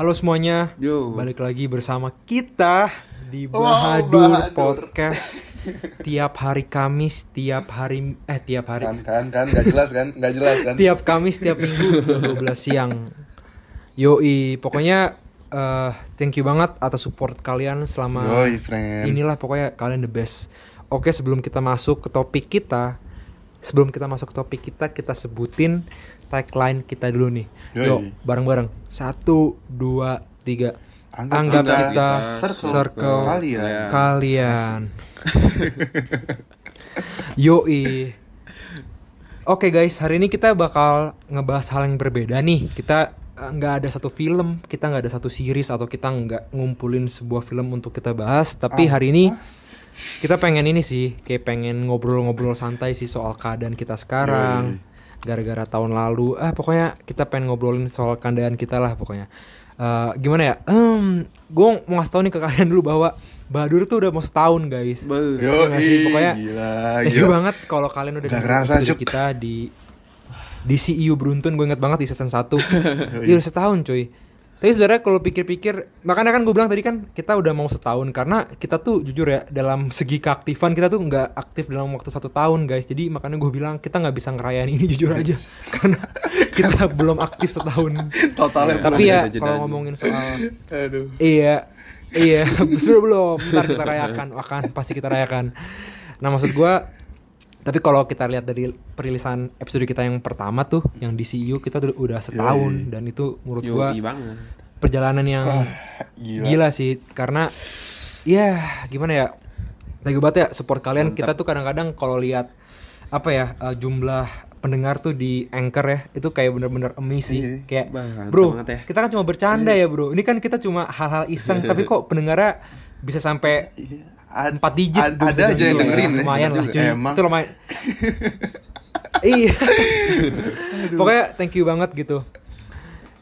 Halo semuanya, Yo. balik lagi bersama kita di Wow, Bahadur Bahadur. Podcast. tiap hari Kamis, tiap hari eh tiap hari kan kan kan nggak jelas kan nggak jelas kan tiap Kamis tiap Minggu jam 12 siang. Yoi, pokoknya eh thank you banget atas support kalian selama Yoi friend inilah pokoknya kalian the best. Oke, sebelum kita masuk ke topik kita, sebelum kita masuk ke topik kita, kita sebutin tagline kita dulu nih. Yoi. Yuk, bareng-bareng. Satu, dua, tiga. Anggap Anggap, kita kita, circle circle, kalian. Ya. kalian. Yoi. Oke guys, hari ini kita bakal ngebahas hal yang berbeda nih. Kita eh, nggak ada satu film, kita nggak ada satu series atau kita nggak ngumpulin sebuah film untuk kita bahas. Tapi Ah, hari ini kita pengen ini sih, kayak pengen ngobrol-ngobrol santai sih soal keadaan kita sekarang. Gara-gara tahun lalu, ah pokoknya kita pengen ngobrolin soal keadaan kita lah pokoknya. Eh, gimana ya? Hmm, gue mau ngasih tau nih ke kalian dulu bahwa Badur tuh udah mau setahun guys. Yo, nggak sih? Pokoknya- gila, gila. banget kalau kalian udah episode Cuk. kita di di CEU beruntun gue inget banget di season 1 Iya udah setahun cuy Tapi sebenarnya kalau pikir-pikir Makanya kan gue bilang tadi kan kita udah mau setahun Karena kita tuh jujur ya Dalam segi keaktifan kita tuh nggak aktif dalam waktu satu tahun guys. Jadi makanya gue bilang kita nggak bisa ngerayain ini jujur aja. Karena kita belum aktif setahun. Totalnya Tapi ya kalau ngomongin soal aduh. Iya, iya, belum belum. Ntar kita rayakan, akan pasti kita rayakan. Nah maksud gua, tapi kalau kita lihat dari perilisan episode kita yang pertama tuh, yang di CU kita udah, setahun dan itu menurut Yo, gua banget. perjalanan yang Wah, gila, gila sih, karena ya gimana ya, thank you banget ya support kalian. Mantap. Kita tuh kadang-kadang kalau lihat apa ya eh, jumlah pendengar tuh di anchor ya itu kayak bener-bener amazing Iya. kayak bro banget ya. kita kan cuma bercanda ya bro ini kan kita cuma hal-hal iseng tapi kok pendengarnya bisa sampai Iya. Ad- empat digit ad- ada aja yang ya. dengerin ya. lumayan lah cuy. Emang. itu lumayan. Iya. Pokoknya thank you banget gitu.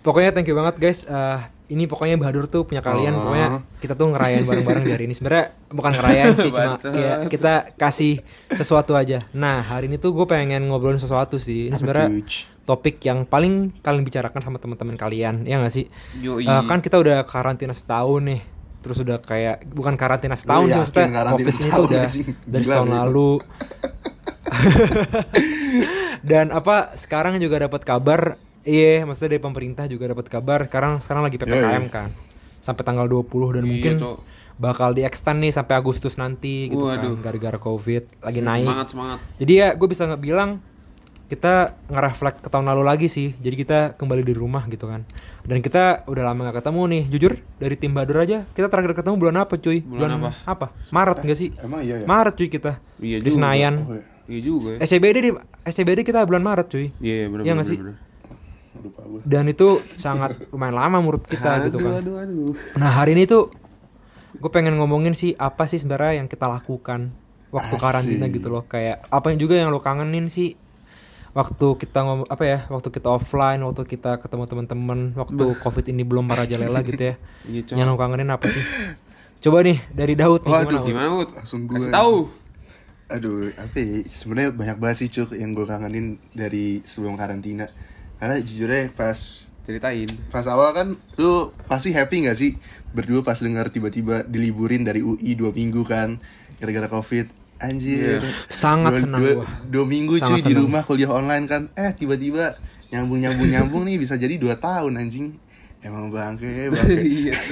Pokoknya thank you banget guys. Eh, ini pokoknya Bahadur tuh punya kalian. Oh. pokoknya kita tuh ngerayain bareng-bareng di hari ini. Sebenarnya bukan ngerayain sih cuma kayak kita kasih sesuatu aja. Nah hari ini tuh gue pengen ngobrolin sesuatu sih. Ini sebenarnya topik yang paling kalian bicarakan sama teman-teman kalian ya nggak sih? Yoi. Eh, kan kita udah karantina setahun nih terus udah kayak bukan karantina setahun Lu sih maksudnya covid ini tuh setahun udah dari bego. lalu dan apa sekarang juga dapat kabar iya maksudnya dari pemerintah juga dapat kabar sekarang sekarang lagi ppkm Yoi. kan sampai tanggal 20 dan Iya, mungkin Cok. bakal di extend nih sampai Agustus nanti gitu Waduh. kan gara-gara covid lagi naik Semangat semangat. jadi ya gue bisa nggak bilang kita ngereflek ke tahun lalu lagi sih. Jadi kita kembali di rumah gitu kan. Dan kita udah lama gak ketemu nih. Jujur dari tim Badur aja kita terakhir ketemu bulan apa cuy? Bulan apa? Maret enggak sih? emang iya ya Maret cuy kita. Iya di juga. Senayan. Oh, iya. Iya juga ya. SCBD di SCBD kita bulan Maret cuy. Iya benar Iya benar. nggak sih? benar. lupa gue Dan itu sangat lumayan lama menurut kita gitu kan. Aduh aduh. Nah hari ini tuh gue pengen ngomongin sih apa sih sebenarnya yang kita lakukan waktu Asik. karantina gitu loh kayak apa yang juga yang lo kangenin sih waktu kita ngomong apa ya waktu kita offline waktu kita ketemu teman-teman waktu covid ini belum merajalela gitu ya Iya yang lo kangenin apa sih coba nih dari Daud nih Waduh, gimana Ud? Gimana Ut? langsung gue tahu. aduh apa ya sebenarnya banyak banget sih cuk yang gue kangenin dari sebelum karantina karena jujurnya pas Ceritain. pas awal kan lu pasti happy gak sih berdua pas dengar tiba-tiba diliburin dari UI dua minggu kan gara-gara covid anjir. Iya. Sangat dua, senang dua, gua. dua minggu Sangat cuy di senang. rumah kuliah online kan. Eh tiba-tiba nyambung nyambung nyambung nih bisa jadi dua tahun anjing. Emang bangke bangke. Iya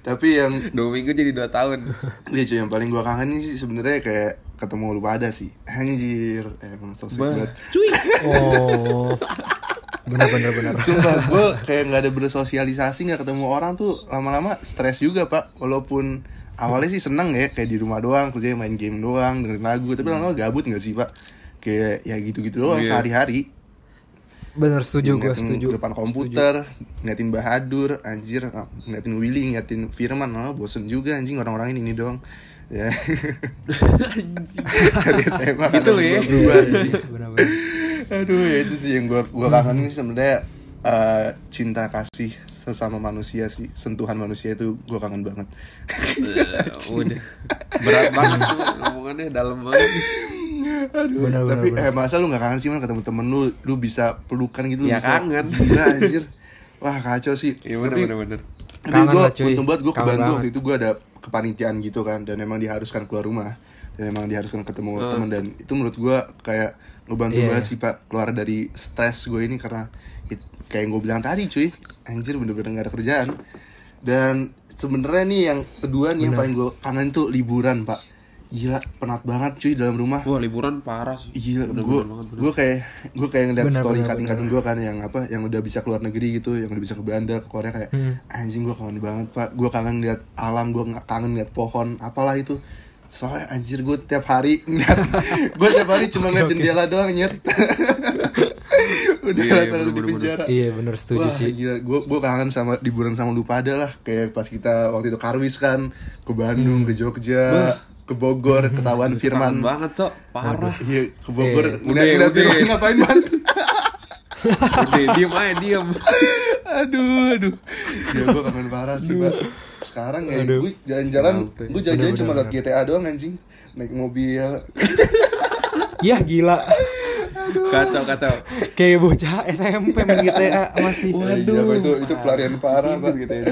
tapi yang Dua minggu jadi dua tahun. Iya cuy yang paling gua kangenin sih sebenarnya kayak ketemu lu pada sih. Anjir emang so sweet banget. Cuy. oh. Bener bener bener Sumpah gue kayak nggak ada bersosialisasi nggak ketemu orang tuh lama-lama stres juga pak. Walaupun awalnya sih seneng ya kayak di rumah doang kerjanya main game doang dengerin lagu. Tapi lama-lama gabut nggak sih pak? Kayak ya gitu-gitu doang Iya. sehari-hari. Bener setuju gue setuju. depan Setuju. komputer ngeliatin Bahadur anjir ah, ngeliatin Willy ngeliatin Firman. Oh, bosen juga anjing orang-orang ini, ini doang. Ya. Anjing. dari SMA Gitu loh ya. berubah anjing. Aduh ya itu sih yang gua gua kangen sih sebenarnya eh, cinta kasih sesama manusia sih sentuhan manusia itu gua kangen banget. Eh, Udah. Berat banget tuh omongannya dalam banget. Aduh, Benar, benar, tapi benar. eh masa lu nggak kangen sih man ketemu temen lu lu bisa pelukan gitu lu Ya, bisa kangen. gila anjir wah kacau sih Iya bener tapi bener bener. tapi gue untung banget gue kebantu waktu itu gue ada kepanitiaan gitu kan dan emang diharuskan keluar rumah dan emang diharuskan ketemu teman dan itu menurut gue kayak ngebantu Iya, banget iya. sih pak keluar dari stres gue ini karena kayak yang gue bilang tadi cuy anjir bener-bener gak ada kerjaan dan sebenarnya nih yang kedua nih yang paling gue kangen tuh liburan pak gila penat banget cuy dalam rumah Wah liburan parah sih. Iya, Bener, gue bener banget, bener. gue kayak gue kayak ngeliat Bener, story bener, kating kating gue kan yang apa yang udah bisa keluar negeri gitu, yang udah bisa ke Belanda ke Korea kayak Hmm. anjing gue kangen banget pak, gue kangen lihat alam, gue nggak kangen lihat pohon, apalah itu. Soalnya anjir gue tiap hari ngeliat, gue tiap hari cuma ngeliat jendela doang nyet. udah Iya, iya, rasa di bener, bener, penjara. Iya bener setuju Wah, sih. gila, gue gue kangen sama liburan sama lu pada lah, kayak pas kita waktu itu karwis kan, ke Bandung, ke Jogja, ke Bogor, ketahuan Kangen Firman, banget cok, parah. Iya, ke Bogor Eh, ngeliat udah, ngeliat udah. Firman ngapain man? Udah diem aja diem. aduh, aduh. Ya gue kangen parah sih, Pak. Sekarang ya Aduh. gue jalan-jalan, gue jalan-jalan cuma liat GTA doang anjing. Naik mobil. Yah gila. Kacau kacau. Kayak bocah SMP main GTA masih. Waduh. Iya, Pak, itu itu pelarian parah, Pak. gitu ya.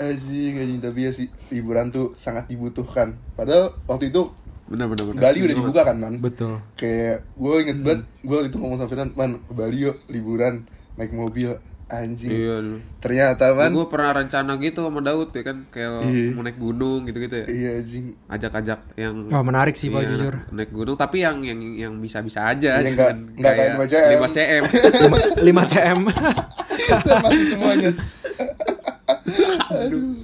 Anjing, anjing tapi ya sih liburan tuh sangat dibutuhkan. Padahal waktu itu Bener bener bener. Bali udah dibuka kan, Man? Betul. Kayak gue inget banget, gue waktu itu ngomong sama Firman, Man, ke Bali yuk liburan naik mobil. Anjing. Iya dulu. Ternyata, Man. Gue pernah rencana gitu sama Daud ya kan kayak Iya. mau naik gunung gitu-gitu ya. Iya, anjing. Ajak-ajak yang Wah menarik sih pak Iya, jujur. naik gunung tapi yang yang yang bisa-bisa aja Yang cuman nggak- nggak kayak 5 cm. 5 cm 5 cm. masih semuanya aduh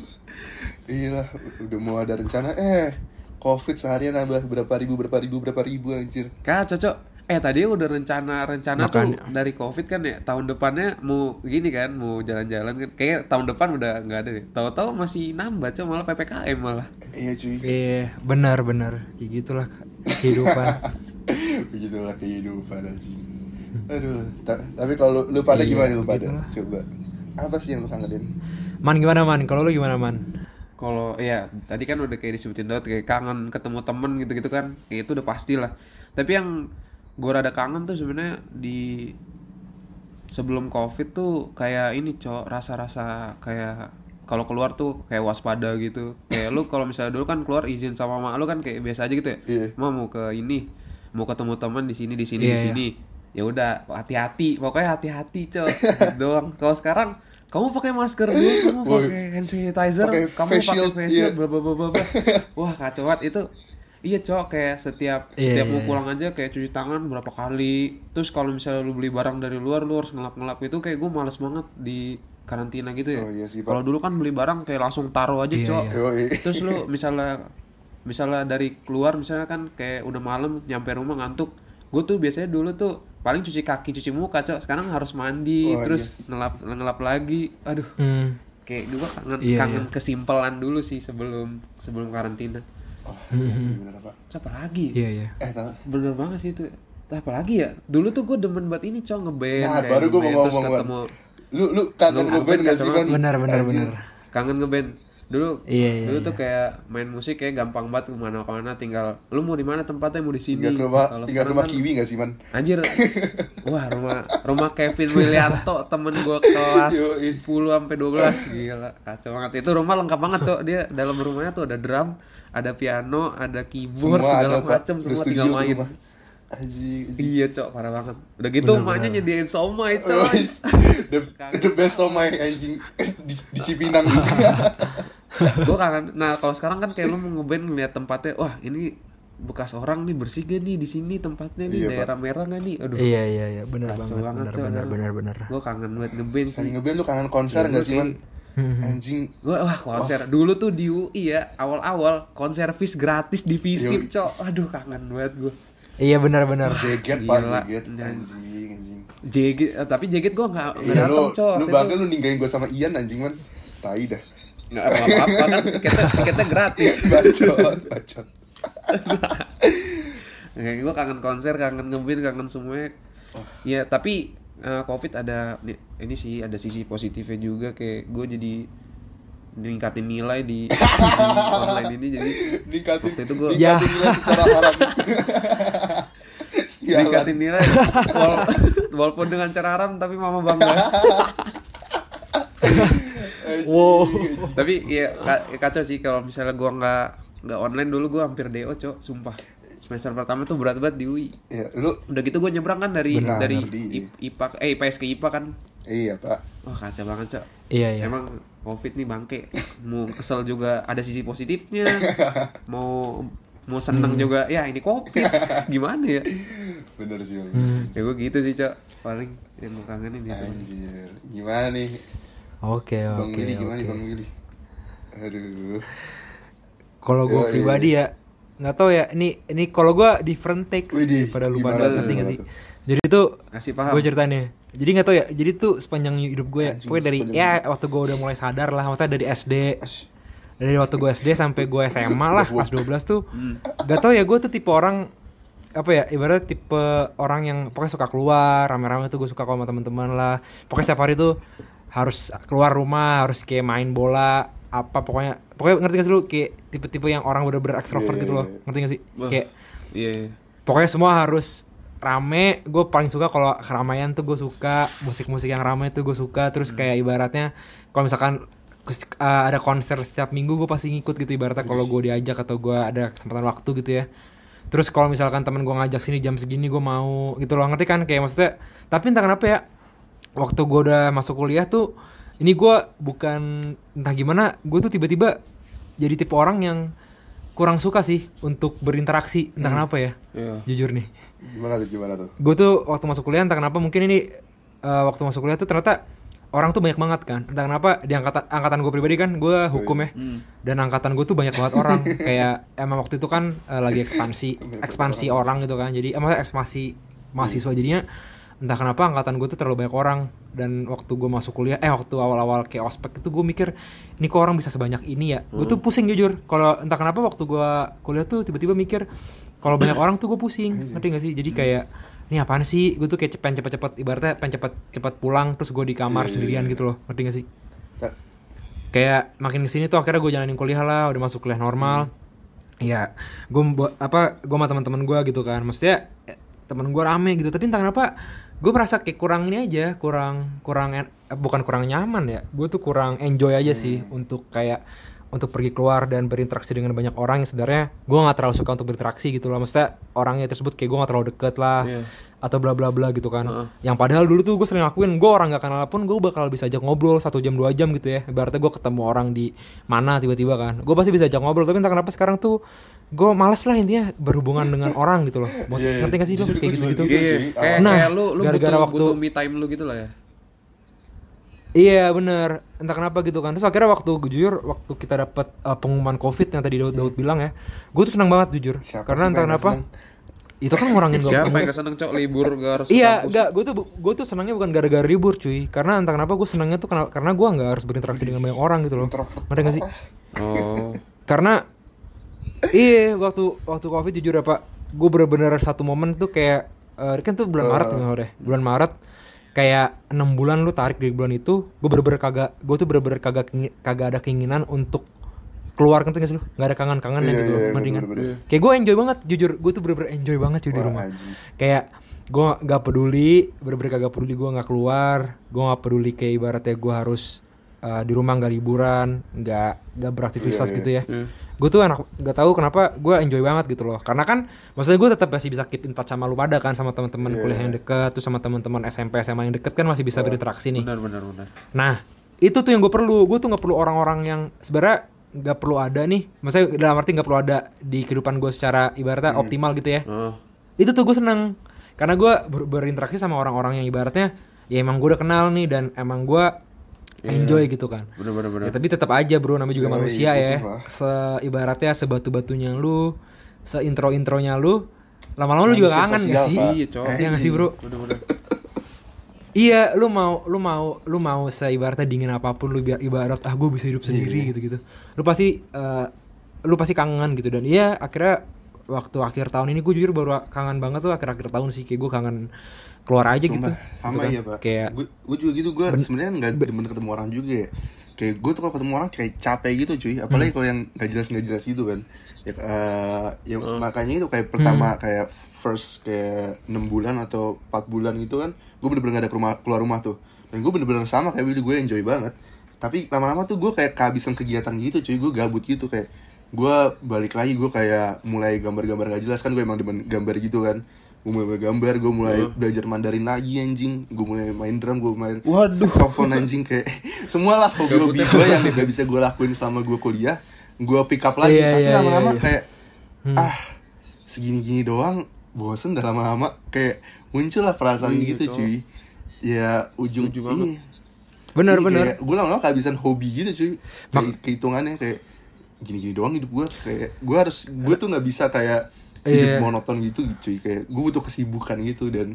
iya lah udah mau ada rencana eh covid seharian nambah berapa ribu berapa ribu berapa ribu anjir Kak cocok eh tadi udah rencana rencana tuh dari covid kan ya tahun depannya mau gini kan mau jalan-jalan kan. Kayak tahun depan udah nggak ada deh. Tahu-tahu masih nambah cok malah ppkm malah. Iya cuy. Iya benar benar. Kayak gitulah kehidupan. begitulah kehidupan anjing. Aduh ta- tapi kalau lu pada Iya, gimana lu pada? begitulah. coba. Apa sih yang lu kangenin? Man gimana man? Kalau lu gimana man? kalau ya tadi kan udah kayak disebutin Daud kayak kangen ketemu temen gitu-gitu kan. Kayak itu udah pasti lah tapi yang gue rada kangen tuh sebenarnya di sebelum covid tuh kayak ini cok rasa-rasa kayak kalau keluar tuh kayak waspada gitu kayak lu kalau misalnya dulu kan keluar izin sama mak lu kan kayak biasa aja gitu ya Iya. mau mau ke ini mau ketemu teman di sini di sini Iya, di iya. sini ya udah hati-hati pokoknya hati-hati cok doang kalau sekarang kamu pakai masker dulu kamu pakai hand sanitizer Pakai kamu pakai face iya. shield bla bla bla bla bla. wah kacau banget itu iya cok kayak setiap Iya, setiap mau iya, pulang aja kayak cuci tangan berapa kali. Terus kalau misalnya lu beli barang dari luar lu harus ngelap-ngelap. Itu kayak gue males banget di karantina gitu ya. Oh, iya sih, Pak. kalau dulu kan beli barang kayak langsung taruh aja Iya, cok. iya. Yoi. terus lu misalnya misalnya dari keluar misalnya kan kayak udah malam nyampe rumah ngantuk. Gue tuh biasanya dulu tuh paling cuci kaki cuci muka cok. Sekarang harus mandi Oh, terus iya ngelap ngelap lagi. Aduh. Hmm. kayak gue kangen Iya, kangen kesimpelan dulu sih sebelum sebelum karantina oh iya sih bener pak Terus apa lagi Iya iya. eh tau bener banget sih itu apa lagi ya dulu tuh gue demen banget ini cok ngeband nah kayak baru gue mau ngomong ketemu lu lu kangen Lu ngeband gak sih man Benar benar benar. kangen ngeband dulu Iya, iya, dulu tuh iya. kayak main musik kayak gampang banget ke mana mana tinggal lu mau di mana tempatnya mau di sini tinggal rumah tinggal rumah kan- kiwi gak sih man Anjir. Wah, rumah rumah Kevin Willianto temen gua kelas Yoi. 10 sampai 12 gila. Kacau banget. Itu rumah lengkap banget, Cok. Dia dalam rumahnya tuh ada drum, ada piano, ada keyboard, semua segala macam semua tinggal main. rumah. Anjing, anjing. Iya, Cok, parah banget. Udah gitu Bener, emaknya bener. nyediain somai, Oh, Cok. the, the best somai anjing di, di Cipinang gua kangen. Nah, kalau sekarang kan kayak lu mau ngeband ngeliat tempatnya, wah, ini bekas orang nih bersih gak nih di sini tempatnya nih Iya, Pak. daerah merah gak nih aduh Iya iya iya benar banget banget, benar benar benar gue kangen banget ngeband sih ngeband lu kangen konser Iya, gak gua sih man. Anjing. Gua wah konser. Dulu tuh di UI ya awal-awal konser vis gratis di Yoi. Visip cok. Aduh kangen banget gue Iya benar benar. jeget pak Gila. jeget anjing anjing. Jegit eh, tapi Jegit gue nggak nggak Iya datang cok. lu itu. lu ninggalin gua sama Ian anjing man. Tai dah. Nggak apa-apa kan tiketnya tiketnya gratis. Bacot bacot. Kayak gue kangen konser kangen ngeband kangen semuanya. Ya tapi eh, covid ada ini sih ada sisi positifnya juga kayak gue jadi meningkatin nilai di, di online ini jadi ningkatin Waktu itu gua- Ya. nilai secara haram nilai wal- walaupun dengan cara haram tapi mama bangga wow Tapi ya ka- kacau sih kalau misalnya gua nggak nggak online dulu gua hampir DO, Cok, sumpah. Semester pertama tuh berat banget di UI. Ya, lu Udah gitu gua nyebrang kan dari Benar, dari di- IPA eh IPS ke IPA kan. iya, Pak. Wah, kacau banget, Cok. iya iya Emang Covid nih bangke. Mau kesel juga ada sisi positifnya. Mau mau seneng Hmm. juga. Ya, ini Covid. Gimana ya? Bener sih, Bang. Hmm. Ya gua gitu sih, Cok. Paling yang gua kangenin itu. Anjir. Gimana nih? oke Bang oke Willy gimana nih, oke Bang Willy? Aduh. kalau gue pribadi ya nggak tahu ya ini ini kalau gue different takes Widih, pada lu gimana pada ngerti nggak gimana sih? jadi tuh Kasih paham. gue ceritanya jadi nggak tahu ya jadi tuh sepanjang hidup gue ya pokoknya dari ya waktu gue udah mulai sadar lah maksudnya dari SD As- dari waktu gue SD sampai gue SMA lah kelas 12 tuh Hmm. gak tau ya gue tuh tipe orang apa ya ibarat tipe orang yang pokoknya suka keluar rame-rame tuh gue suka kalau sama teman-teman lah. Pokoknya setiap hari tuh harus keluar rumah harus kayak main bola apa pokoknya pokoknya ngerti gak sih lu kayak tipe-tipe yang orang bener-bener ekstrovert Iya, gitu iya, loh iya. ngerti gak sih Wah. kayak Iya. iya. pokoknya semua harus rame gue paling suka kalau keramaian tuh gue suka musik-musik yang ramai tuh gue suka terus Hmm. kayak ibaratnya kalau misalkan uh, ada konser setiap minggu gue pasti ngikut gitu ibaratnya kalau gue diajak atau gue ada kesempatan waktu gitu ya terus kalau misalkan temen gue ngajak sini jam segini gue mau gitu loh ngerti kan kayak maksudnya tapi entah kenapa ya waktu gue udah masuk kuliah tuh ini gue bukan entah gimana gue tuh tiba-tiba jadi tipe orang yang kurang suka sih untuk berinteraksi. Entah kenapa ya Iya. jujur nih. Gimana tuh, gimana tuh? gue tuh waktu masuk kuliah entah kenapa mungkin ini eh, waktu masuk kuliah tuh ternyata orang tuh banyak banget kan. Entah kenapa di angkatan angkatan gue pribadi kan gue hukum ya. Hmm. dan angkatan gue tuh banyak banget orang. Kayak emang waktu itu kan eh, lagi ekspansi ekspansi orang. gitu kan. Jadi emang ekspansi mahasiswa jadinya entah kenapa angkatan gue tuh terlalu banyak orang. Dan waktu gue masuk kuliah eh waktu awal-awal kayak ospek itu gue mikir ini kok orang bisa sebanyak ini ya? Gue tuh pusing jujur. Kalau entah kenapa waktu gue kuliah tuh tiba-tiba mikir kalau banyak orang tuh gue pusing. Ngerti gak sih? Jadi kayak ini apaan sih? Gue tuh kayak pengen cepet-cepet ibaratnya pengen cepet-cepet pulang terus gue di kamar sendirian gitu loh. Ngerti gak sih? Kayak makin ke sini tuh akhirnya gue jalanin kuliah lah udah masuk kuliah normal. Iya, gue buat apa? Gue sama teman-teman gue gitu kan. Maksudnya eh, temen gue rame gitu. Tapi entah kenapa gue merasa kayak kurang ini aja, kurang kurang en- eh, bukan kurang nyaman ya. Gue tuh kurang enjoy aja sih untuk kayak untuk pergi keluar dan berinteraksi dengan banyak orang yang sebenarnya gue nggak terlalu suka untuk berinteraksi gitu loh. Maksudnya orangnya tersebut kayak gue nggak terlalu deket lah Iya. atau bla bla bla gitu kan. Yang padahal dulu tuh gue sering lakuin, gue orang nggak kenal pun gue bakal bisa ajak ngobrol satu jam dua jam gitu ya. Ibaratnya gue ketemu orang di mana tiba-tiba kan, gue pasti bisa ajak ngobrol. Tapi entah kenapa sekarang tuh gue males lah intinya berhubungan dengan orang gitu loh. Maksud, Iya, ngerti gak sih lo kayak gitu. Iya, sih. kayak Nah, kayak lu lu gara-gara butuh, waktu- butuh me time lu gitu lah ya. Iya bener, entah kenapa gitu kan. Terus akhirnya waktu gue jujur, waktu kita dapat uh, pengumuman covid yang tadi Daud Daud bilang ya, gue tuh senang banget jujur. Siapa Karena entah kenapa, itu kan ngurangin gue Siapa yang keseneng cok libur gak harus Iya, enggak, gue tuh gue tuh senangnya bukan gara-gara libur cuy, karena entah kenapa gue senangnya tuh karena, karena gue nggak harus berinteraksi dengan banyak orang gitu loh. Ngerti gak sih? Oh. Karena iya waktu waktu covid jujur ya pak, gue bener-bener satu momen tuh kayak eh, kan tuh bulan Maret nggak deh, bulan Maret kayak enam bulan lu tarik dari bulan itu, gue bener-bener kagak, gue tuh bener-bener kagak kagak ada keinginan untuk keluar kan sih lu? Nggak ada kangen-kangen Iya, gitu loh, iya, ngerti kan? bener-bener. Kayak gue enjoy banget, jujur, gue tuh bener-bener enjoy banget cuy di rumah. anjing. kayak gue nggak peduli bener-bener kagak peduli gue nggak keluar gue nggak peduli kayak ibaratnya gue harus uh, di rumah nggak liburan nggak nggak beraktivitas Iya, gitu ya gue tuh anak nggak tahu kenapa gue enjoy banget gitu loh karena kan maksudnya gue tetap masih bisa keep in touch sama lu pada kan sama teman-teman Iya, kuliah yang deket terus sama teman-teman SMP SMA yang deket kan masih bisa berinteraksi nih Benar benar benar. Nah, itu tuh yang gue perlu. Gue tuh nggak perlu orang-orang yang sebenarnya nggak perlu ada nih. Maksudnya dalam arti nggak perlu ada di kehidupan gue secara ibaratnya optimal gitu ya. Oh. Itu tuh gue seneng. Karena gue ber- berinteraksi sama orang-orang yang ibaratnya ya emang gue udah kenal nih dan emang gue enjoy gitu kan. Benar benar benar. Ya tapi tetap aja bro namanya juga Yoi, manusia ya. betul lah. Se ibaratnya sebatu-batunya lu, seintro-intronya lu, lama-lama lu juga kangen gak sih? Iya, Cok. Iya gak sih bro? Benar benar. Iya, lu mau lu mau lu mau seibaratnya dingin apa pun lu biar ibarat ah gue bisa hidup sendiri gitu-gitu. Lu pasti eh, lu pasti kangen gitu dan iya akhirnya waktu akhir tahun ini gue jujur baru kangen banget tuh akhir-akhir tahun sih kayak gue kangen keluar aja gitu. Sumpah, sama Gitu kan. ya pak Kayak gue gue juga gitu gue sebenarnya nggak demen ketemu orang juga ya kayak gue tuh kalau ketemu orang kayak capek gitu cuy Hmm. apalagi kalau yang nggak jelas nggak jelas gitu kan ya eh, ya Oh. makanya itu kayak pertama Hmm. kayak first kayak enam bulan atau empat bulan gitu kan gue bener-bener gak ada keluar, keluar rumah tuh dan gue bener-bener sama kayak Willy gue enjoy banget tapi lama-lama tuh gue kayak kehabisan kegiatan gitu cuy gue gabut gitu kayak gue balik lagi gue kayak mulai gambar-gambar gak jelas kan gue emang demen gambar gitu kan gue mulai gambar gue mulai belajar Mandarin lagi anjing gue mulai main drum gue main Waduh. saxophone anjing kayak semua lah hobi-hobi gue yang gak bisa gue lakuin selama gue kuliah gue pick up lagi Iya, tapi iya, lama-lama iya, iya. kayak ah segini-gini doang bosen dah lama-lama kayak muncul lah perasaan Iya, gitu cuy ya ujung banget. iya. Bener, Iya, bener. kayak gue lama-lama kehabisan hobi gitu cuy kayak kehitungannya kayak gini-gini doang hidup gue kayak gue harus gue tuh nggak bisa kayak hidup Iya. monoton gitu cuy kayak gue butuh kesibukan gitu dan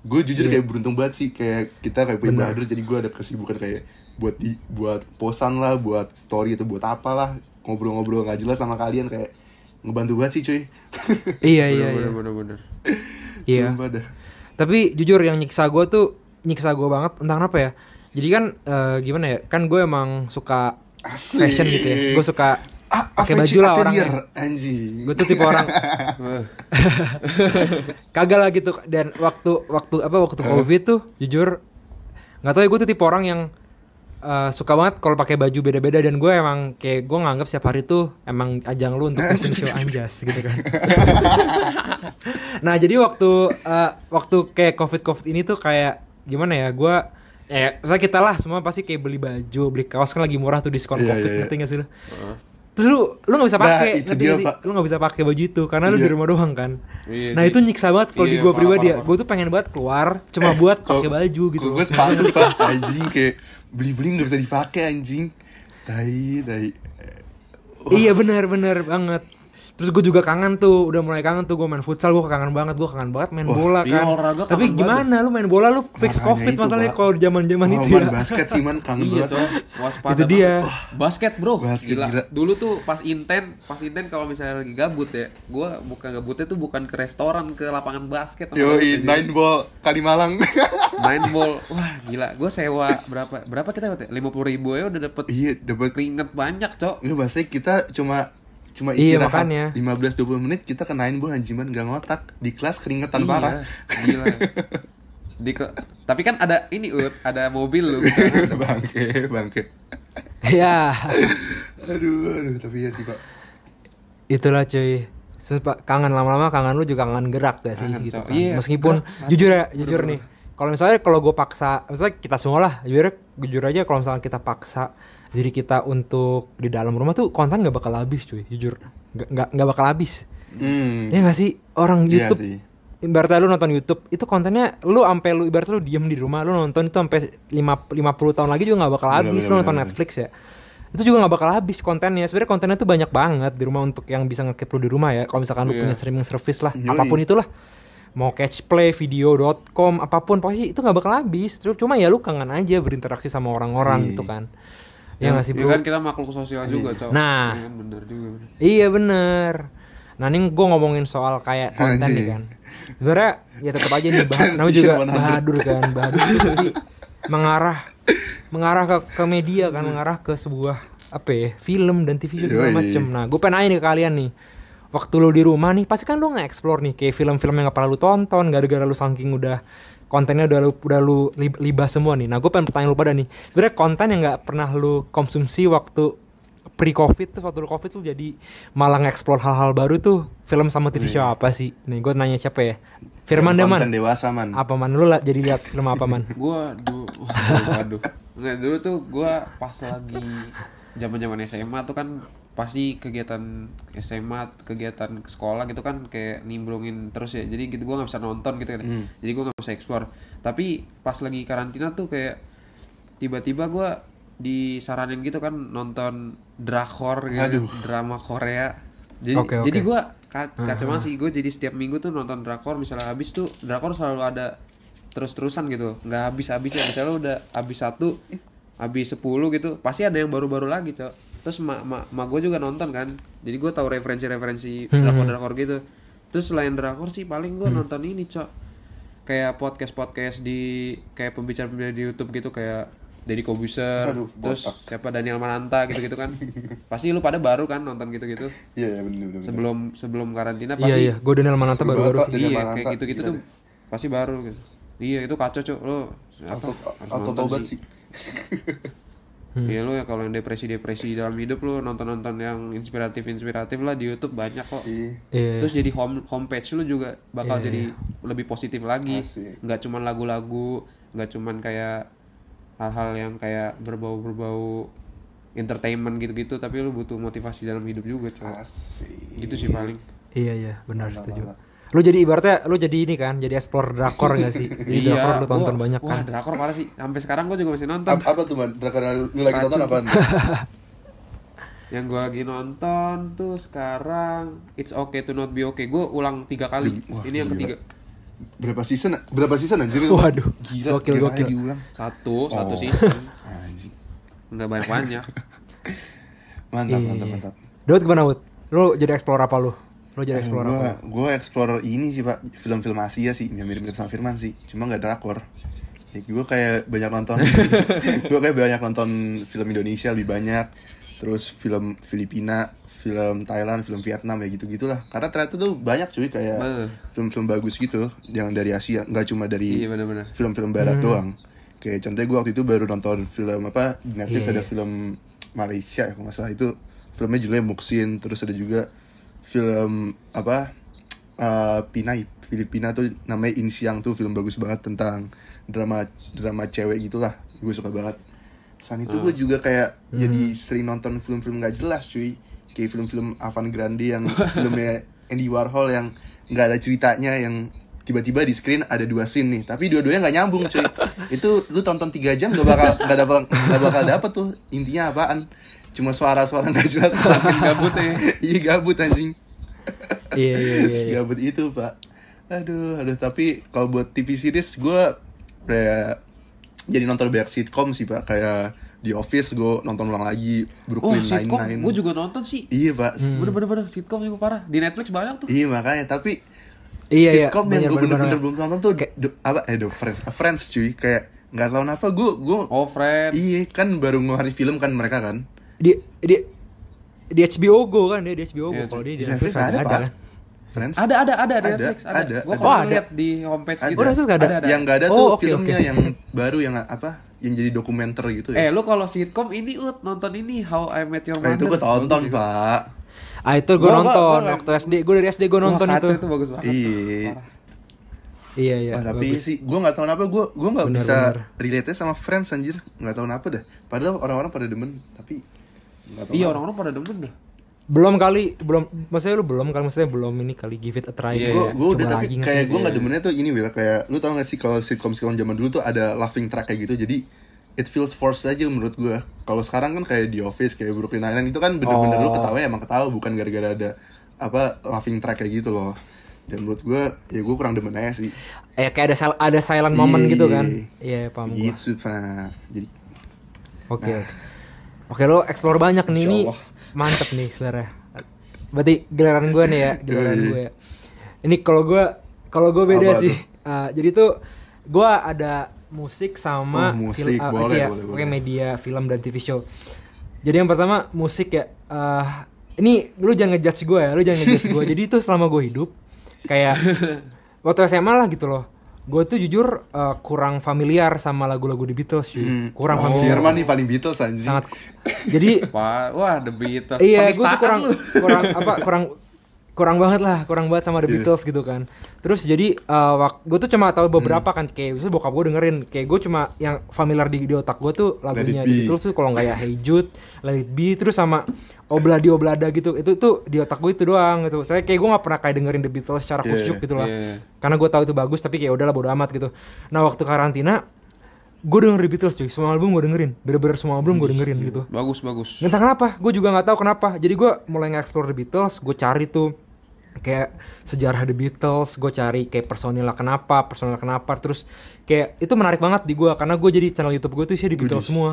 gue jujur Iya. kayak beruntung banget sih kayak kita kayak punya brother jadi gue ada kesibukan kayak buat di buat posan lah buat story atau buat apalah ngobrol-ngobrol nggak jelas sama kalian kayak ngebantu banget sih cuy Iya iya iya. bener bener bener Iya. Tapi jujur yang nyiksa gue tuh nyiksa gue banget entah kenapa ya. Jadi kan eh, gimana ya? Kan gue emang suka Asik. fashion gitu ya. Gue suka pakai baju lah Atelier, orangnya. anjing Gue tuh tipe orang kagak lah gitu dan waktu waktu apa waktu covid tuh jujur nggak tahu ya gue tuh tipe orang yang eh, suka banget kalau pakai baju beda-beda dan gue emang kayak gue nganggap setiap hari tuh emang ajang lu untuk fashion show anjas gitu kan nah jadi waktu eh, waktu kayak covid covid ini tuh kayak gimana ya gue eh misalnya kita lah semua pasti kayak beli baju beli kaos kan lagi murah tuh diskon Iya, covid iya, iya. ngerti gak sih lu Heeh. Terus lu lu nggak bisa Nah, pakai itu ngerti dia? Pak. lu nggak bisa pakai baju itu karena lu Iya. di rumah doang kan Iya nah sih. itu nyiksa banget kalau di Iya, gue parah, pribadi ya gue tuh pengen banget keluar cuma buat pakai baju gitu gue sepatu pak anjing kayak beli-beli nggak bisa dipakai anjing tai tai iya benar benar banget terus gue juga kangen tuh udah mulai kangen tuh gue main futsal gue kangen banget gue kangen banget main Wah, bola iya, kan olahraga tapi gimana lu main bola lu fix Makanya covid itu, masalahnya kalau zaman zaman Oh, itu ya basket sih man kangen Iya banget tuh, waspada Itu dia. banget. Basket bro, Basket, gila. gila. Dulu tuh pas inten, pas inten kalau misalnya lagi gabut ya, gua bukan gabutnya tuh bukan ke restoran, ke lapangan basket. yo nine ball Kalimalang Nine ball, wah gila. Gue sewa berapa? Berapa kita waktu? Lima puluh ribu ya udah dapet iya dapat keringet banyak cok. Nggak bahasanya kita cuma cuma Iya, istirahat makanya. 15-20 menit kita ke nine ball anjing man gak ngotak. Di kelas keringetan Iya, parah. Gila. Di tapi kan ada ini ut, ada mobil lu. bangke bangke. Ya aduh aduh tapi ya sih pak. Itulah cuy. Sumpah, kangen lama-lama kangen lu juga kangen gerak gak sih Kangen, gitu kan? Iya, meskipun gerak, jujur ya jujur nih. Kalau misalnya kalau gue paksa misalnya kita semua lah jujur jujur aja kalau misalnya kita paksa diri kita untuk di dalam rumah tuh konten nggak bakal habis cuy. Jujur nggak nggak bakal habis. Hmm. Ya nggak sih? Orang Iya YouTube sih. ibaratnya lu nonton YouTube itu kontennya lu sampai lu ibaratnya lu diem di rumah lu nonton itu sampai lima 50 tahun lagi juga nggak bakal Bener, habis. bener, lu nonton bener, Netflix ya. Itu juga nggak bakal habis kontennya. Sebenarnya kontennya tuh banyak banget di rumah untuk yang bisa ngekip lu di rumah ya. Kalau misalkan lu Iya. punya streaming service lah Yoi. apa pun itulah. Mau catch play video.com apa pun pasti itu nggak bakal habis. Terus cuma ya lu kangen aja berinteraksi sama orang-orang Iya. gitu kan ya nggak sih Ya bro kan kita makhluk sosial juga cok. Nah. Iya kan, bener juga. Iya bener. Nah ini gue ngomongin soal kayak konten nih kan. Sebenarnya ya tetap aja nih bah namanya juga 100. bahadur kan, bahadur itu pasti mengarah mengarah ke ke media kan, mengarah ke sebuah apa ya film dan TV segala macem. Nah gue pengen nanya nih ke kalian nih. Waktu lu di rumah nih, pasti kan lu nge-explore nih kayak film-film yang gak pernah lu tonton, gara-gara lu saking udah kontennya udah lu udah lu lib- libas semua nih. Nah gue pengen pertanyaan lu pada nih, sebenarnya konten yang nggak pernah lu konsumsi waktu pre covid tuh waktu lu covid tuh jadi malah nge-explore hal-hal baru tuh film sama TV show apa sih? Nih gue nanya siapa ya? Firman deh man. dewasa man Apa man lu lah jadi lihat film apa man? Gua dulu waduh, waduh. Nggak, dulu tuh gua pas lagi zaman-zaman SMA tuh kan pasti kegiatan SMA, kegiatan sekolah gitu kan kayak nimbrungin terus ya. Jadi gitu gua nggak bisa nonton gitu kan. Hmm. Jadi gua nggak bisa explore. Tapi pas lagi karantina tuh kayak tiba-tiba gua disaranin gitu kan nonton drakor gitu, Aduh. drama Korea. Jadi Oke, oke. jadi gua ka- kacau banget sih gue jadi setiap minggu tuh nonton drakor misalnya habis tuh drakor selalu ada terus-terusan gitu nggak habis-habis ya misalnya udah habis satu habis 10 gitu pasti ada yang baru-baru lagi cok terus mak mak, mak gue juga nonton kan. Jadi gue tahu referensi-referensi drakor-drakor gitu. Terus selain drakor sih paling gue nonton ini cok. Kayak podcast-podcast di kayak pembicara-pembicara di YouTube gitu kayak Deddy Kobuser terus botak. siapa Daniel Mananta gitu-gitu kan. Pasti lu pada baru kan nonton gitu-gitu. Iya iya bener bener bener. sebelum sebelum karantina Iya pasti iya, gue Daniel Mananta baru-baru sih. Daniel iya Mananta, kayak gitu-gitu tuh deh. pasti baru gitu. Iya itu kacau cuk lo apa, auto harus auto nonton sih Ya lu ya kalau yang depresi-depresi dalam hidup lu nonton-nonton yang inspiratif-inspiratif lah di YouTube banyak kok. Iya. Iya. Terus jadi home homepage lu juga bakal jadi lebih positif lagi. Asik. Nggak cuman lagu-lagu, nggak cuman kayak hal-hal yang kayak berbau-berbau entertainment gitu-gitu, tapi lu butuh motivasi dalam hidup juga, coy. Asik. Gitu sih paling. Iya iya benar setuju. Lu jadi ibaratnya lu jadi ini kan, jadi explore drakor gak sih? Jadi drakor lu tonton gua- banyak Iya, Wah, kan. drakor parah sih. Sampai sekarang gua juga masih nonton. Ap- apa tuh man? Drakor yang lu lagi tonton apaan? Yang gua lagi nonton tuh sekarang It's Okay to Not Be Okay. Gua ulang tiga kali. Wah, Ini yang gila. ketiga. Berapa season? Berapa season anjir? Waduh, Gila, gokil, gokil. diulang. Satu, satu Oh. season. Anjing. Nggak banyak-banyak. Mantap, Iya, mantap, iya. mantap. Daud gimana Wud? Lu jadi explore apa lu? Lu jadi explore apa? Gue gue explore ini sih pak. Film-film Asia sih yang mirip-mirip sama Firman sih. Cuma nggak drakor. Ya, gue kayak banyak nonton. Gue kayak banyak nonton film Indonesia lebih banyak. Terus film Filipina film Thailand film Vietnam ya gitu gitulah karena ternyata tuh banyak cuy kayak film-film bagus gitu yang dari Asia. Nggak cuma dari Iya film-film barat doang. Kayak contohnya gue waktu itu baru nonton film apa di Netflix Iya, ada iya. film Malaysia ya kalau nggak salah. Itu filmnya judulnya Muksin terus ada juga film apa eh, Pinai Filipina tuh namanya Insiang tuh film bagus banget tentang drama drama cewek gitulah. Gue suka banget. Selain itu gue juga kayak jadi sering nonton film-film nggak jelas cuy. Kayak film-film Avan Grande yang filmnya Andy Warhol yang nggak ada ceritanya yang tiba-tiba di screen ada dua scene nih tapi dua-duanya nggak nyambung cuy. Itu lu tonton tiga jam gak bakal nggak bakal nggak bakal dapet tuh. Intinya apaan cuma suara-suara nggak jelas Gabut ya. iya gabut anjing Iya iya iya. iya. gabut itu pak aduh aduh tapi kalau buat TV series gue kayak jadi nonton banyak sitcom sih pak kayak The Office gue nonton ulang lagi Oh, Brooklyn sitcom. Nine-Nine Gue juga nonton sih. iya pak Bener-bener bener sitcom juga parah. Di Netflix banyak tuh. iya makanya tapi Iya, iya. sitcom yang Bener, gue bener, bener-bener bener. belum nonton tuh The- apa eh The Friends Uh, Friends cuy kayak nggak tahu kenapa gue gue Oh, friend. iya kan baru ngeluarin film kan mereka kan Di di di HBO Go kan dia di HBO Go. Iya, Kalau dia di Netflix ada, ada, pak kan. Friends Ada ada ada Ada, Netflix ada. ada, Gua ada. kalau Oh, ada. lihat di homepage Ada. gitu. Oh, Netflix nggak ada? yang nggak ada Oh, tuh oke, filmnya yang baru yang apa yang jadi dokumenter gitu Eh, ya lu kalau sitcom ini ut nonton ini How I Met Your nah, Mother. itu gue tonton juga. pak Ah itu gue Gua- gua- nonton gua- waktu SD. Gue dari SD gue Wah, nonton kacau itu. itu bagus banget. iya Iya iya. Wah, tapi bagus. sih gue nggak tahu kenapa gue gue nggak Bener, bisa bener. relate sama Friends anjir nggak tahu kenapa dah padahal orang-orang pada demen tapi Iya, orang-orang pada demen dah. belum kali belum maksudnya lu belum kan maksudnya belum ini kali give it a try Iya, gitu. gue iya. gue udah tapi kayak gue nggak demennya tuh ini Will kayak lu tau gak sih kalau sitcom sitcom zaman dulu tuh ada laughing track kayak gitu jadi it feels forced aja menurut gue kalau sekarang kan kayak The Office kayak Brooklyn Nine-Nine itu kan bener-bener lu Oh. ketawa emang ketawa bukan gara-gara ada apa laughing track kayak gitu loh dan menurut gue ya gue kurang demen aja sih Eh kayak ada sil- ada silent moment Iya, gitu iya, kan. iya. Paham gua. gitu pak jadi Oke. Oke lo explore banyak nih ini mantep nih sebenarnya. Berarti giliran gue nih ya, giliran Yoi. gue. ya. Ini kalau gue kalau gue beda Apa sih. tuh? Ah, jadi tuh gue ada musik sama Oh, musik. ah, Boleh, iya, boleh, pokoknya boleh. media, film dan TV show. Jadi yang pertama musik ya. ah, ini lu jangan ngejudge gue ya, lu jangan ngejudge gue. Jadi itu selama gue hidup kayak waktu SMA lah gitu loh. Gue tuh jujur eh, kurang familiar sama lagu-lagu The Beatles cuy. hmm. Kurang oh, familiar. Firman nih paling Beatles anjing Sangat jadi Wah, wah The Beatles. iya gue tuh kurang lu. kurang apa kurang kurang banget lah kurang banget sama The Iya. Beatles gitu kan terus jadi gue tuh cuma tahu beberapa kan kayak misalnya bokap gue dengerin kayak gue cuma yang familiar di, di otak gue tuh lagunya The Be. Beatles tuh kalau nggak ya Hey Jude Let It Be terus sama Obladi Oblada gitu itu tuh di otak gue itu doang gitu saya kayak gue nggak pernah kayak dengerin The Beatles secara Iya, khusyuk gitu lah iya. karena gue tahu itu bagus tapi kayak udahlah bodo amat gitu nah waktu karantina gue denger The Beatles cuy semua album gue dengerin bener-bener semua album gue dengerin gitu Bagus, bagus. Entah kenapa, gue juga nggak tahu kenapa. Jadi gue mulai nge-explore The Beatles, gue cari tuh kayak sejarah The Beatles, gue cari kayak personilnya kenapa, personilnya kenapa, terus kayak itu menarik banget di gue karena gue jadi channel YouTube gue tuh isinya The Beatles semua.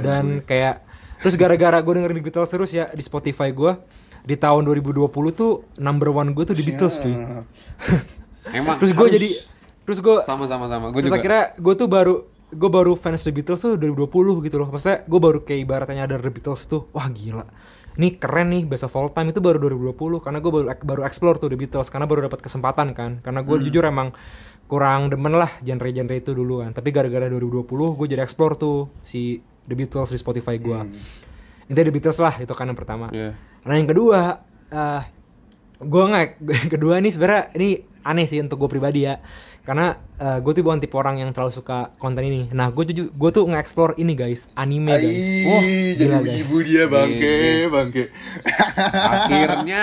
Dan kayak terus gara-gara gue dengerin The Beatles terus ya di Spotify gue di tahun 2020 tuh number one gue tuh The Beatles cuy. Emang. Terus gue jadi terus gue sama sama sama. Gue terus juga. akhirnya gue tuh baru gue baru fans The Beatles tuh 2020 gitu loh maksudnya gue baru kayak ibaratnya ada The Beatles tuh wah gila ini keren nih best of all time itu baru 2020 karena gue baru baru explore tuh The Beatles karena baru dapat kesempatan kan karena gue jujur emang kurang demen lah genre-genre itu duluan tapi gara-gara 2020 gue jadi explore tuh si The Beatles di Spotify gue. Hmm. Intinya The Beatles lah itu kan yang pertama. Iya. Nah yang kedua, eh gue nggak yang kedua nih sebenarnya ini aneh sih untuk gue pribadi ya, karena gue tuh bukan tipe orang yang terlalu suka konten ini. Nah gue jujur gue tuh nge-explore ini guys, anime guys. Wah, jadi gila, guys. ibu dia bangke, Iya, bangke. Akhirnya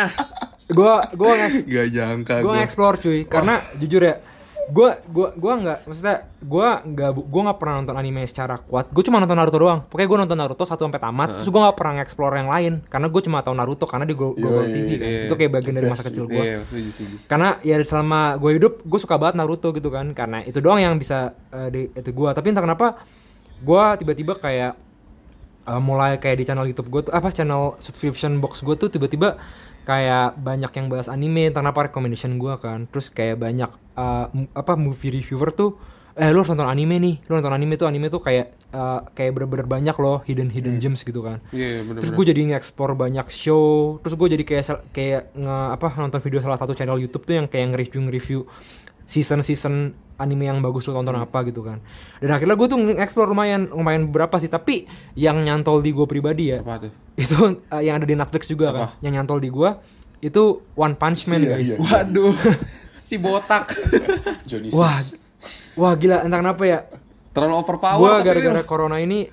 Gue gue nge Gak jangka gue gua. nge-explore cuy, karena jujur ya, gue gue gue nggak maksudnya gue nggak gue nggak pernah nonton anime secara kuat. Gue cuma nonton Naruto doang. Pokoknya gue nonton Naruto satu sampai tamat, terus gue nggak pernah nge-explore yang lain, karena gue cuma tahu Naruto karena di Go- Global Yoi, TV kan. iya. Itu kayak bagian dari masa kecil sih. gue. Iya, karena ya selama gue hidup gue suka banget Naruto gitu kan karena itu doang yang bisa eh, di itu gue tapi entah kenapa gue tiba-tiba kayak eh, mulai kayak di channel YouTube gue tuh apa channel subscription box gue tuh tiba-tiba kayak banyak yang bahas anime entah kenapa recommendation gue kan. Terus kayak banyak mu- apa movie reviewer tuh eh lu harus nonton anime nih. Lu nonton anime tuh anime tuh kayak eh, kayak bener-bener banyak loh hidden hidden gems gitu kan. Iya, bener terus gue jadi nge-explore banyak show. Terus gue jadi kayak kayak nge apa nonton video salah satu channel YouTube tuh yang kayak nge-review nge-review season season anime yang bagus lu tonton apa gitu kan dan akhirnya gue tuh nge-explore lumayan lumayan beberapa sih tapi yang nyantol di gue pribadi ya Apa tuh? itu uh, yang ada di Netflix juga kan Apa? yang nyantol di gue itu One Punch Man Iya, guys iya. Waduh. si botak. Wah wah gila entah kenapa ya Terlalu overpower gue gara-gara corona ini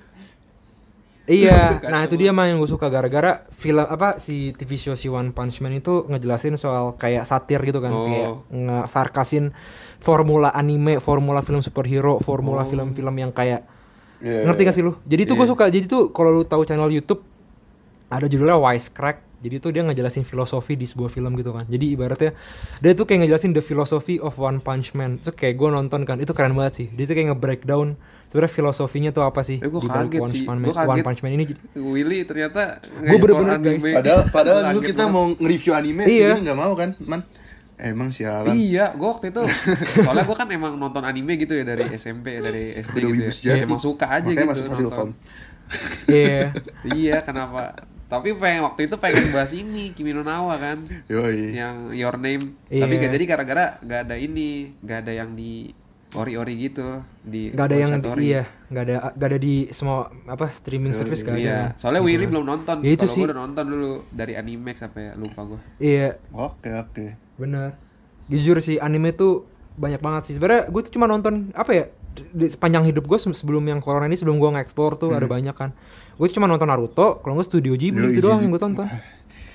iya Kacau nah itu dia mah yang gue suka gara-gara film apa si TV show si One Punch Man itu ngejelasin soal kayak satir gitu kan Oh. kayak nge-sarkasin formula anime formula film superhero formula Oh. film-film yang kayak Iya, ngerti iya. gak sih lu jadi itu gue Iya. suka jadi tuh kalau lu tahu channel YouTube ada judulnya Wisecrack jadi tuh dia ngejelasin filosofi di sebuah film gitu kan jadi ibaratnya dia tuh kayak ngejelasin the philosophy of One Punch Man itu kayak gue nonton kan itu keren banget sih dia tuh kayak nge-breakdown sebenarnya filosofinya tuh apa sih Eh, balik kaget One sih. Punch Man, Gua kaget. One Punch Man ini Willy ternyata Gua bener-bener, guys. anime. Padahal padahal dulu kita banget. mau nge-review anime Iya. sih nggak mau kan, man. Emang sialan. Iya, gue waktu itu soalnya gue kan emang nonton anime gitu ya dari SMP, dari SD Udah gitu ya. sejati. Emang suka aja Makanya gitu masuk hasil nonton. iya iya, kenapa? Tapi pengen waktu itu pengen bahas ini Kimi no Nawa kan, Yoi. yang Your Name. Iya. Tapi gak jadi gara-gara gak ada ini, gak ada yang di ori-ori gitu di nggak ada yang ori. iya nggak ada nggak ada di semua apa streaming service gak ada Iya, soalnya Gitu Willy kan. belum nonton. Ya itu Kalau sih. gue udah nonton dulu dari Animax sampai lupa gue. iya Oke, oke. Bener. Jujur sih anime tuh banyak banget sih. Sebenarnya gue tuh cuma nonton apa ya di sepanjang hidup gue sebelum yang corona ini sebelum gue nge-explore tuh ada banyak kan. Gue cuma nonton Naruto, kalau nggak Studio Ghibli itu doang Ghibli. yang gue tonton.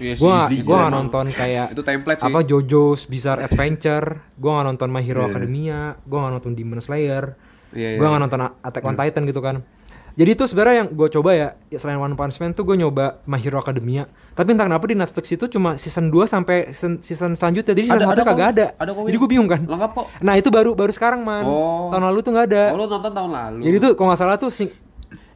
Iya Gue gak, Ghibli, gue ya, gak nonton kayak Itu template sih. apa JoJo's Bizarre Adventure, gue gak nonton My Hero Iya. Academia, gue gak nonton Demon Slayer, Iya, gue iya. gak nonton Attack on Titan gitu kan. Jadi itu sebenarnya yang gue coba ya, ya selain One Punch Man tuh gue nyoba My Hero Academia. Tapi entah kenapa di Netflix itu cuma season 2 sampai season, season selanjutnya. Jadi season Ada- 1 ada kok. kagak ada. Ada Jadi gue bingung kan. Lengkap kok. Nah itu baru baru sekarang man. Oh. Tahun lalu tuh nggak ada. Oh, lu nonton tahun lalu. Jadi tuh kalau nggak salah tuh sing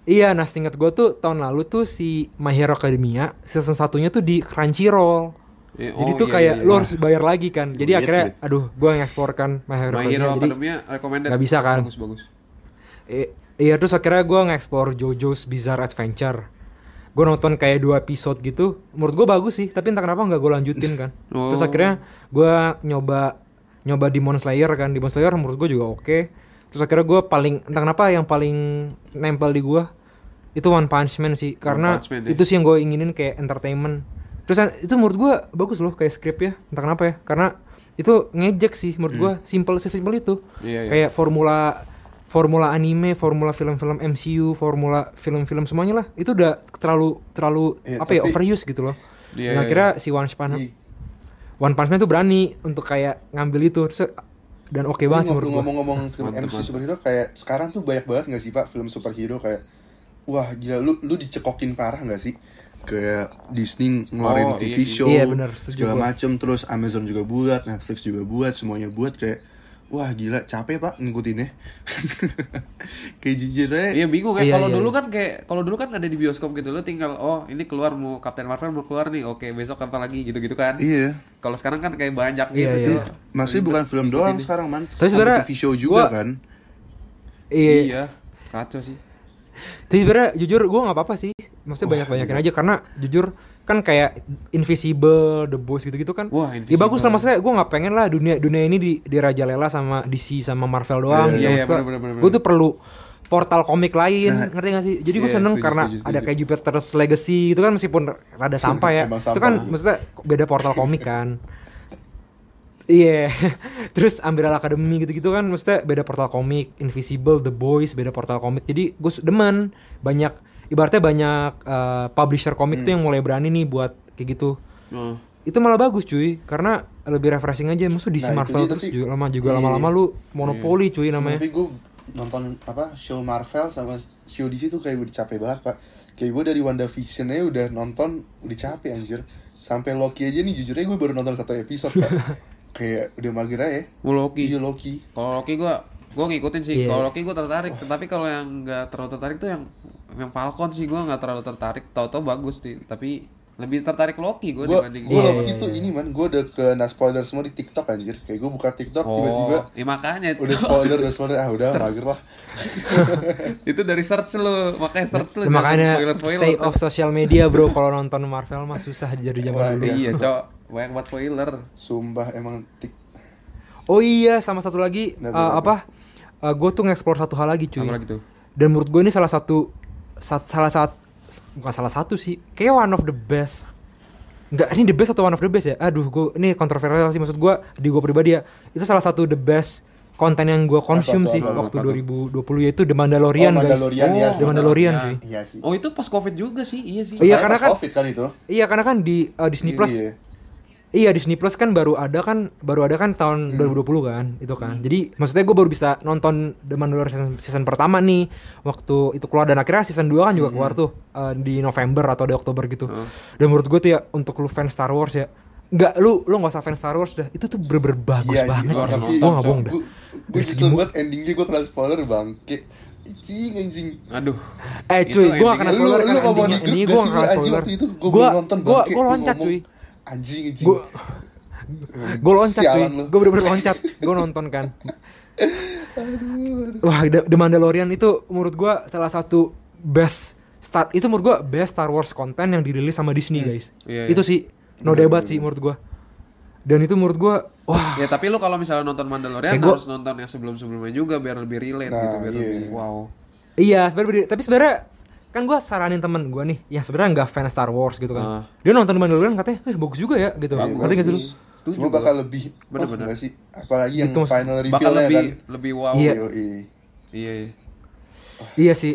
Iya, nah seinget gue tuh tahun lalu tuh si My Hero Academia season satunya tuh di Crunchyroll. Iya, Jadi oh, tuh iya, kayak iya, lu iya. harus bayar lagi kan. Jadi Duit, akhirnya duit. aduh gue nge-explore kan My Hero My Academia. Hero Jadi Academia recommended. nggak bisa kan? Bagus bagus. iya terus akhirnya gue nge-explore JoJo's Bizarre Adventure. Gue nonton kayak dua episode gitu. Menurut gue bagus sih, tapi entah kenapa nggak gue lanjutin kan. Terus Oh. akhirnya gue nyoba nyoba Demon Slayer kan. Demon Slayer menurut gue juga oke. Terus akhirnya gue paling entah kenapa yang paling nempel di gue itu One Punch Man sih karena Punch Man, ya. itu sih yang gue inginin kayak entertainment. Terus yang- itu menurut gue bagus loh kayak skrip ya. Entah kenapa ya. Karena itu ngejek sih menurut gue simple sesimpel itu. Hmm. Iya, iya. Kayak formula formula anime, formula film-film MCU, formula film-film semuanya lah. Itu udah terlalu terlalu Iya, apa ya tapi- overuse gitu loh. Iya, Dan iya, akhirnya si One Punch Ih, One Punch Man tuh berani untuk kayak ngambil itu terus dan oke banget sih menurut gua. ngomong-ngomong film MC mantep. superhero kayak sekarang tuh banyak banget gak sih pak film superhero kayak wah gila lu lu dicekokin parah gak sih kayak Disney Oh, ngeluarin TV iya show Iya, bener, segala macem terus Amazon juga buat Netflix juga buat semuanya buat kayak wah gila capek pak ngikutinnya kayak jujur aja Iya bingung ya. Iya, Kalau iya, dulu iya. kan kayak kalau dulu kan ada di bioskop gitu lo tinggal oh ini keluar mau Captain Marvel mau keluar nih. Oke, besok apa lagi gitu-gitu kan. iya Kalau sekarang kan kayak banyak Iya, gitu. iya. tuh. maksudnya bukan film doang Ini. sekarang man Tapi sebenarnya TV show juga gua- kan Iya. Iya. Kacau sih. Tapi sebenarnya jujur gue nggak apa-apa sih. Maksudnya banyak-banyakin aja karena jujur kan kayak Invisible, The Boys gitu-gitu kan. Wah, Ya bagus lah maksudnya gue nggak pengen lah dunia dunia ini di dirajalela sama DC sama Marvel doang Iya, gitu. iya, Maksudnya bener, bener, bener, Gue tuh perlu portal komik lain, ngerti gak sih? Jadi gue Iya, seneng setuju, karena setuju, ada setuju. kayak Jupiter's Legacy itu kan meskipun rada sampah ya. Emang itu sampah. kan maksudnya beda portal komik kan. Iya, terus Umbrella Academy gitu-gitu kan maksudnya beda portal komik, Invisible, The Boys beda portal komik. Jadi gue demen banyak ibaratnya banyak eh, publisher komik tuh yang mulai berani nih buat kayak gitu. Oh. Itu malah bagus cuy, karena lebih refreshing aja. Maksud DC Nah, Marvel dia, terus tapi- juga lama juga Iya. lama-lama lu monopoli cuy namanya. Tapi gue nonton apa show Marvel sama show DC tuh kayak udah capek banget pak. Kayak gue dari WandaVision aja udah nonton udah capek anjir. Sampai Loki aja nih jujur aja gue baru nonton satu episode pak. kayak udah mager aja. Mau Loki. Iya Loki. Kalau Loki gua gua ngikutin sih. Iya. Kalau Loki gua tertarik, tapi kalau yang nggak terlalu tertarik tuh yang yang Falcon sih gua nggak terlalu tertarik. Tahu-tahu bagus sih, tapi lebih tertarik Loki gua Gue dibanding gue Loki iya, tuh ini man, gue udah kena spoiler semua di TikTok anjir. Kayak gue buka TikTok tiba-tiba Oh, ya makanya udah spoiler udah spoiler ah udah mager lah. itu dari search lu, makanya search. Nah, makanya spoiler spoiler. stay off social media bro kalau nonton Marvel mah susah jadi zaman dulu. Iya, cok. Banyak buat spoiler. Sumpah emang tik Oh iya sama satu lagi Nah, eh, berapa? apa? gue tuh nge-explore satu hal lagi cuy. Apa lagi tuh? Dan menurut gue ini salah satu sat- salah satu bukan salah satu sih, kayak one of the best. Enggak, ini the best atau one of the best ya? Aduh, gue ini kontroversial sih maksud gue di gue pribadi ya. Itu salah satu the best konten yang gue konsum sih apa waktu apa tuh? 2020 yaitu The Mandalorian, Oh, guys. Mandalorian, iya sih. The Mandalorian Ya. cuy. iya sih. Oh, itu pas Covid juga sih. Iya sih. Iya, karena pas kan- Covid kan itu. Iya, karena kan di uh, Disney Plus Iya. Iya Disney Plus kan baru ada kan baru ada kan tahun 2020 kan itu kan. Jadi maksudnya gue baru bisa nonton The Mandalorian season, season pertama nih waktu itu keluar dan akhirnya season 2 kan juga keluar tuh uh, di November atau di Oktober gitu. Dan menurut gue tuh ya untuk lu fans Star Wars ya Enggak, lu lu nggak usah fans Star Wars dah. Itu tuh bener-bener bagus Iya, banget. tapi Gue nggak bohong dah. Gue mu- banget endingnya gue kena spoiler bangke. Anjing anjing. Aduh. Eh cuy, gue gak kena Lu spoiler lu kan ngomong di endingnya. grup Ini gue gak lu kena spoiler. Gue Gue nonton Lu loncat ngomong, cuy. Anjing anjing. Gue gue loncat. Sialan. Gue bener-bener loncat. Gue nonton kan. Wah, The, The Mandalorian itu menurut gua salah satu best start itu menurut gua best Star Wars konten yang dirilis sama Disney, guys. Iya, Itu sih no debat sih menurut gua. Dan itu menurut gua wah, Ya tapi lu kalau misalnya nonton Mandalorian gua- harus nonton yang sebelum-sebelumnya juga biar lebih relate Nah, gitu biar iya. lebih wow. iya sebenarnya tapi sebenarnya kan gua saranin temen gua nih yang sebenarnya nggak fans Star Wars gitu kan. Ah. Dia nonton Mandalorian katanya, "Eh, bagus juga ya." gitu. Iya, Ngerti gak sih lu? Cuma gua. bakal lebih Bener-bener. oh, sih? Apalagi yang Itu maksud- final Bakal reveal-nya lebih kan. lebih wow. Iya. Iya. iya. Iya sih.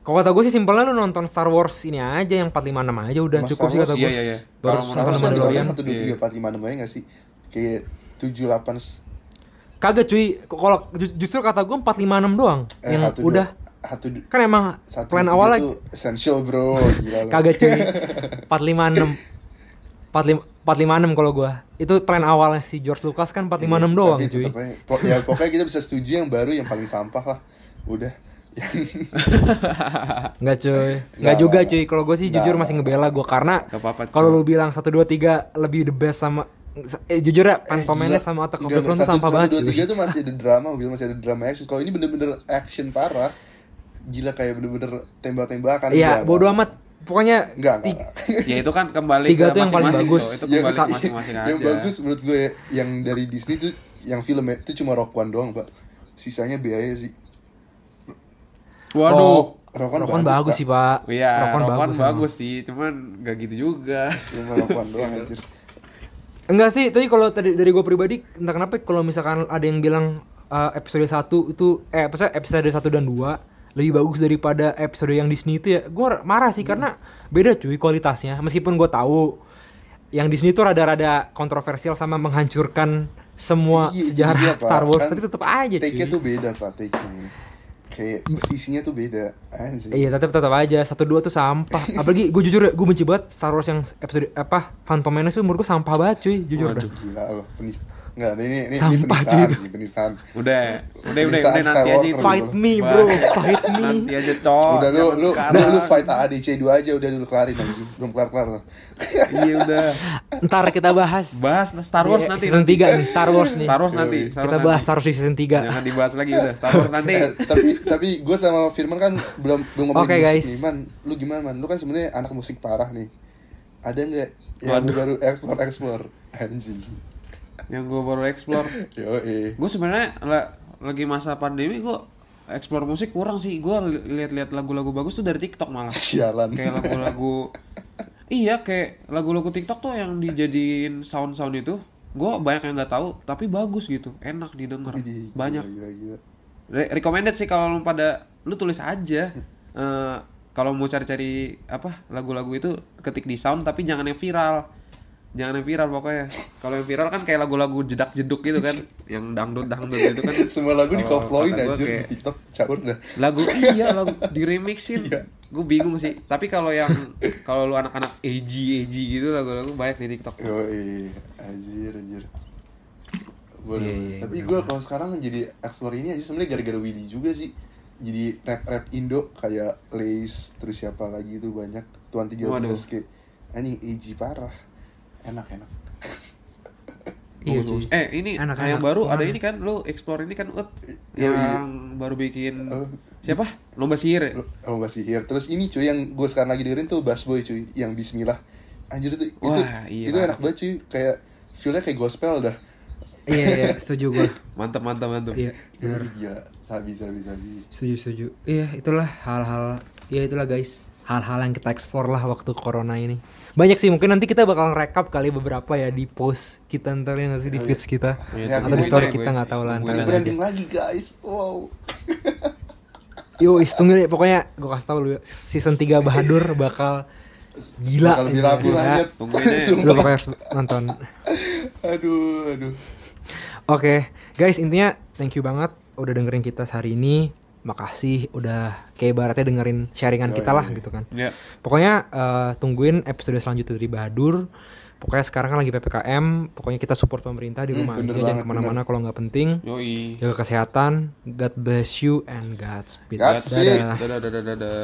Kalau kata gue sih simpelnya lu nonton Star Wars ini aja yang 456 aja udah Mas cukup Star sih kata Wars, gue. iya, iya, iya. Baru Kalau nonton Wars kan Mandalorian. satu dua Iya. tiga empat lima enam aja nggak sih? Kayak tujuh delapan Kagak cuy, kalau ju- justru kata gue 456 doang eh yang satu udah dua, satu kan emang satu plan awal lagi essential bro gila kagak cuy. 456 45 456 kalau gua. Itu plan awalnya si George Lucas kan 456 doang Tapi cuy. tetep aja. Po- ya pokoknya kita bisa setuju yang baru yang paling sampah lah. Udah. Nggak cuy. Nggak juga cuy. Kalau gue sih jujur masih ngebela gue karena kalau cuy. lu bilang 1 2 3 lebih the best sama eh jujur ya gila. Menace sama Attack of the Enggak, Clone tuh satu- sampah banget dua cuy. tiga tuh masih ada drama gue masih ada drama action. Kalau ini bener-bener action parah gila kayak bener-bener tembak-tembakan Iya bodo amat pokoknya enggak enggak, ya itu kan kembali Tiga ke tuh yang paling masing-masing bagus. Itu Yang- kembali ke yang- masing-masing aja. yang bagus menurut gue yang dari Disney tuh yang film itu cuma Rock One doang pak sisanya biaya sih Waduh. Rock One Rock One bagus Pak. sih pak Iya, Rock One emang. bagus sih, cuman gak gitu juga. cuma One doang anjir Enggak sih, tapi kalau tadi dari gue pribadi entah kenapa kalau misalkan ada yang bilang uh, episode 1 itu eh episode episode 1 dan 2 lebih bagus daripada episode yang Disney itu ya. Gue marah sih karena beda cuy kualitasnya. Meskipun gue tahu yang Disney itu rada-rada kontroversial sama menghancurkan semua Iya, itu sejarah Pak. Star Wars, Kan tapi tetap aja take-nya tuh beda pak take-nya kayak visinya tuh beda anjir Iya, tetap tetap aja satu dua tuh sampah. Apalagi gue jujur gue benci banget Star Wars yang episode apa Phantom Menace tuh menurut gue sampah banget cuy, jujur dah. gila loh penis Enggak, ini ini, ini Sampah, penistaan cuy. sih, penistaan. Udah, udah, udah, Penistaan udah nanti aja. Fight me bro, fight me. Nanti aja, Cok. udah lu lu, lu lu fight ADC 2 aja udah dulu kelarin anjing. Belum kelar-kelar. Iya udah. Ntar kita bahas. Bahas Star Wars nanti. season 3 nih, Star Wars nih. Star Wars nanti. Kita bahas. Star Wars di season 3. Jangan dibahas lagi udah. Star Wars nanti. Tapi tapi gue sama Firman kan belum belum ngomongin musik guys. nih man. Lu gimana man? Lu kan sebenarnya anak musik parah nih. Ada nggak yang baru explore explore anjing? Yang gue baru explore. Yo. Gue sebenarnya la- lagi masa pandemi gue explore musik kurang sih. Gua li- lihat-lihat lagu-lagu bagus tuh dari TikTok malah. Sialan. Kayak lagu-lagu Iya, kayak lagu-lagu TikTok tuh yang dijadiin sound-sound itu, gua banyak yang nggak tahu, tapi bagus gitu, enak didengar. Widih, gila, Banyak. gila, gila. Re- recommended sih kalau lu pada lu tulis aja. Eh, kalau mau cari-cari apa lagu-lagu itu ketik di sound tapi jangan yang viral. Jangan yang viral pokoknya. Kalau yang viral kan kayak lagu-lagu jedak-jeduk gitu kan, yang dangdut-dangdut gitu kan. Semua lagu di koploin anjir kayak- di TikTok caur dah. lagu iya lagu di remixin Iya. gue bingung sih tapi kalau yang kalau lu anak-anak edgy edgy gitu lagu-lagu banyak di TikTok Yo, anjir, anjir. Boleh, Iya, iya, Tapi gue kalau sekarang jadi explore ini aja sebenarnya gara-gara Willy juga sih. Jadi rap-rap Indo kayak Lace terus siapa lagi itu banyak Tuan 13 Waduh. kayak anjing edgy parah. Enak enak. Iya, Bagus, cuy. eh ini Anak-anak yang baru ada orang. ini kan lu explore ini kan ut Iya, iya. yang baru bikin Oh. siapa lomba sihir ya? Gak sihir. Terus ini cuy yang gue sekarang lagi dengerin tuh Bass Boy cuy yang Bismillah. Anjir itu itu Wah, iya. itu enak banget cuy kayak feelnya kayak gospel dah. Iya, iya, setuju gue. mantap mantap mantap Iya, benar. Gila, sabi sabi sabi. Setuju, setuju. Iya, itulah hal-hal. Ya itulah guys, hal-hal yang kita explore lah waktu corona ini. Banyak sih, mungkin nanti kita bakal rekap kali beberapa ya di post kita ntar ya nggak sih di feeds kita. Iya, Atau di story aja kita nggak tahu lah, ntar branding lagi guys. Wow. Yo, tunggu deh, pokoknya gue kasih tau lu ya, season 3 Bahadur bakal gila. Bakal lebih rapi aja. Lu pokoknya nonton. Aduh, aduh. Oke, guys intinya thank you banget udah dengerin kita hari ini. Makasih udah kayak ibaratnya dengerin sharingan kita lah gitu kan. ya Pokoknya eh, tungguin episode selanjutnya dari Bahadur. Pokoknya sekarang kan lagi PPKM, pokoknya kita support pemerintah di Hmm, rumah aja, jangan banget, ke mana-mana kalau nggak penting. yoi Jaga kesehatan, God bless you and Godspeed. Godspeed. Dadah dadah dadah dadah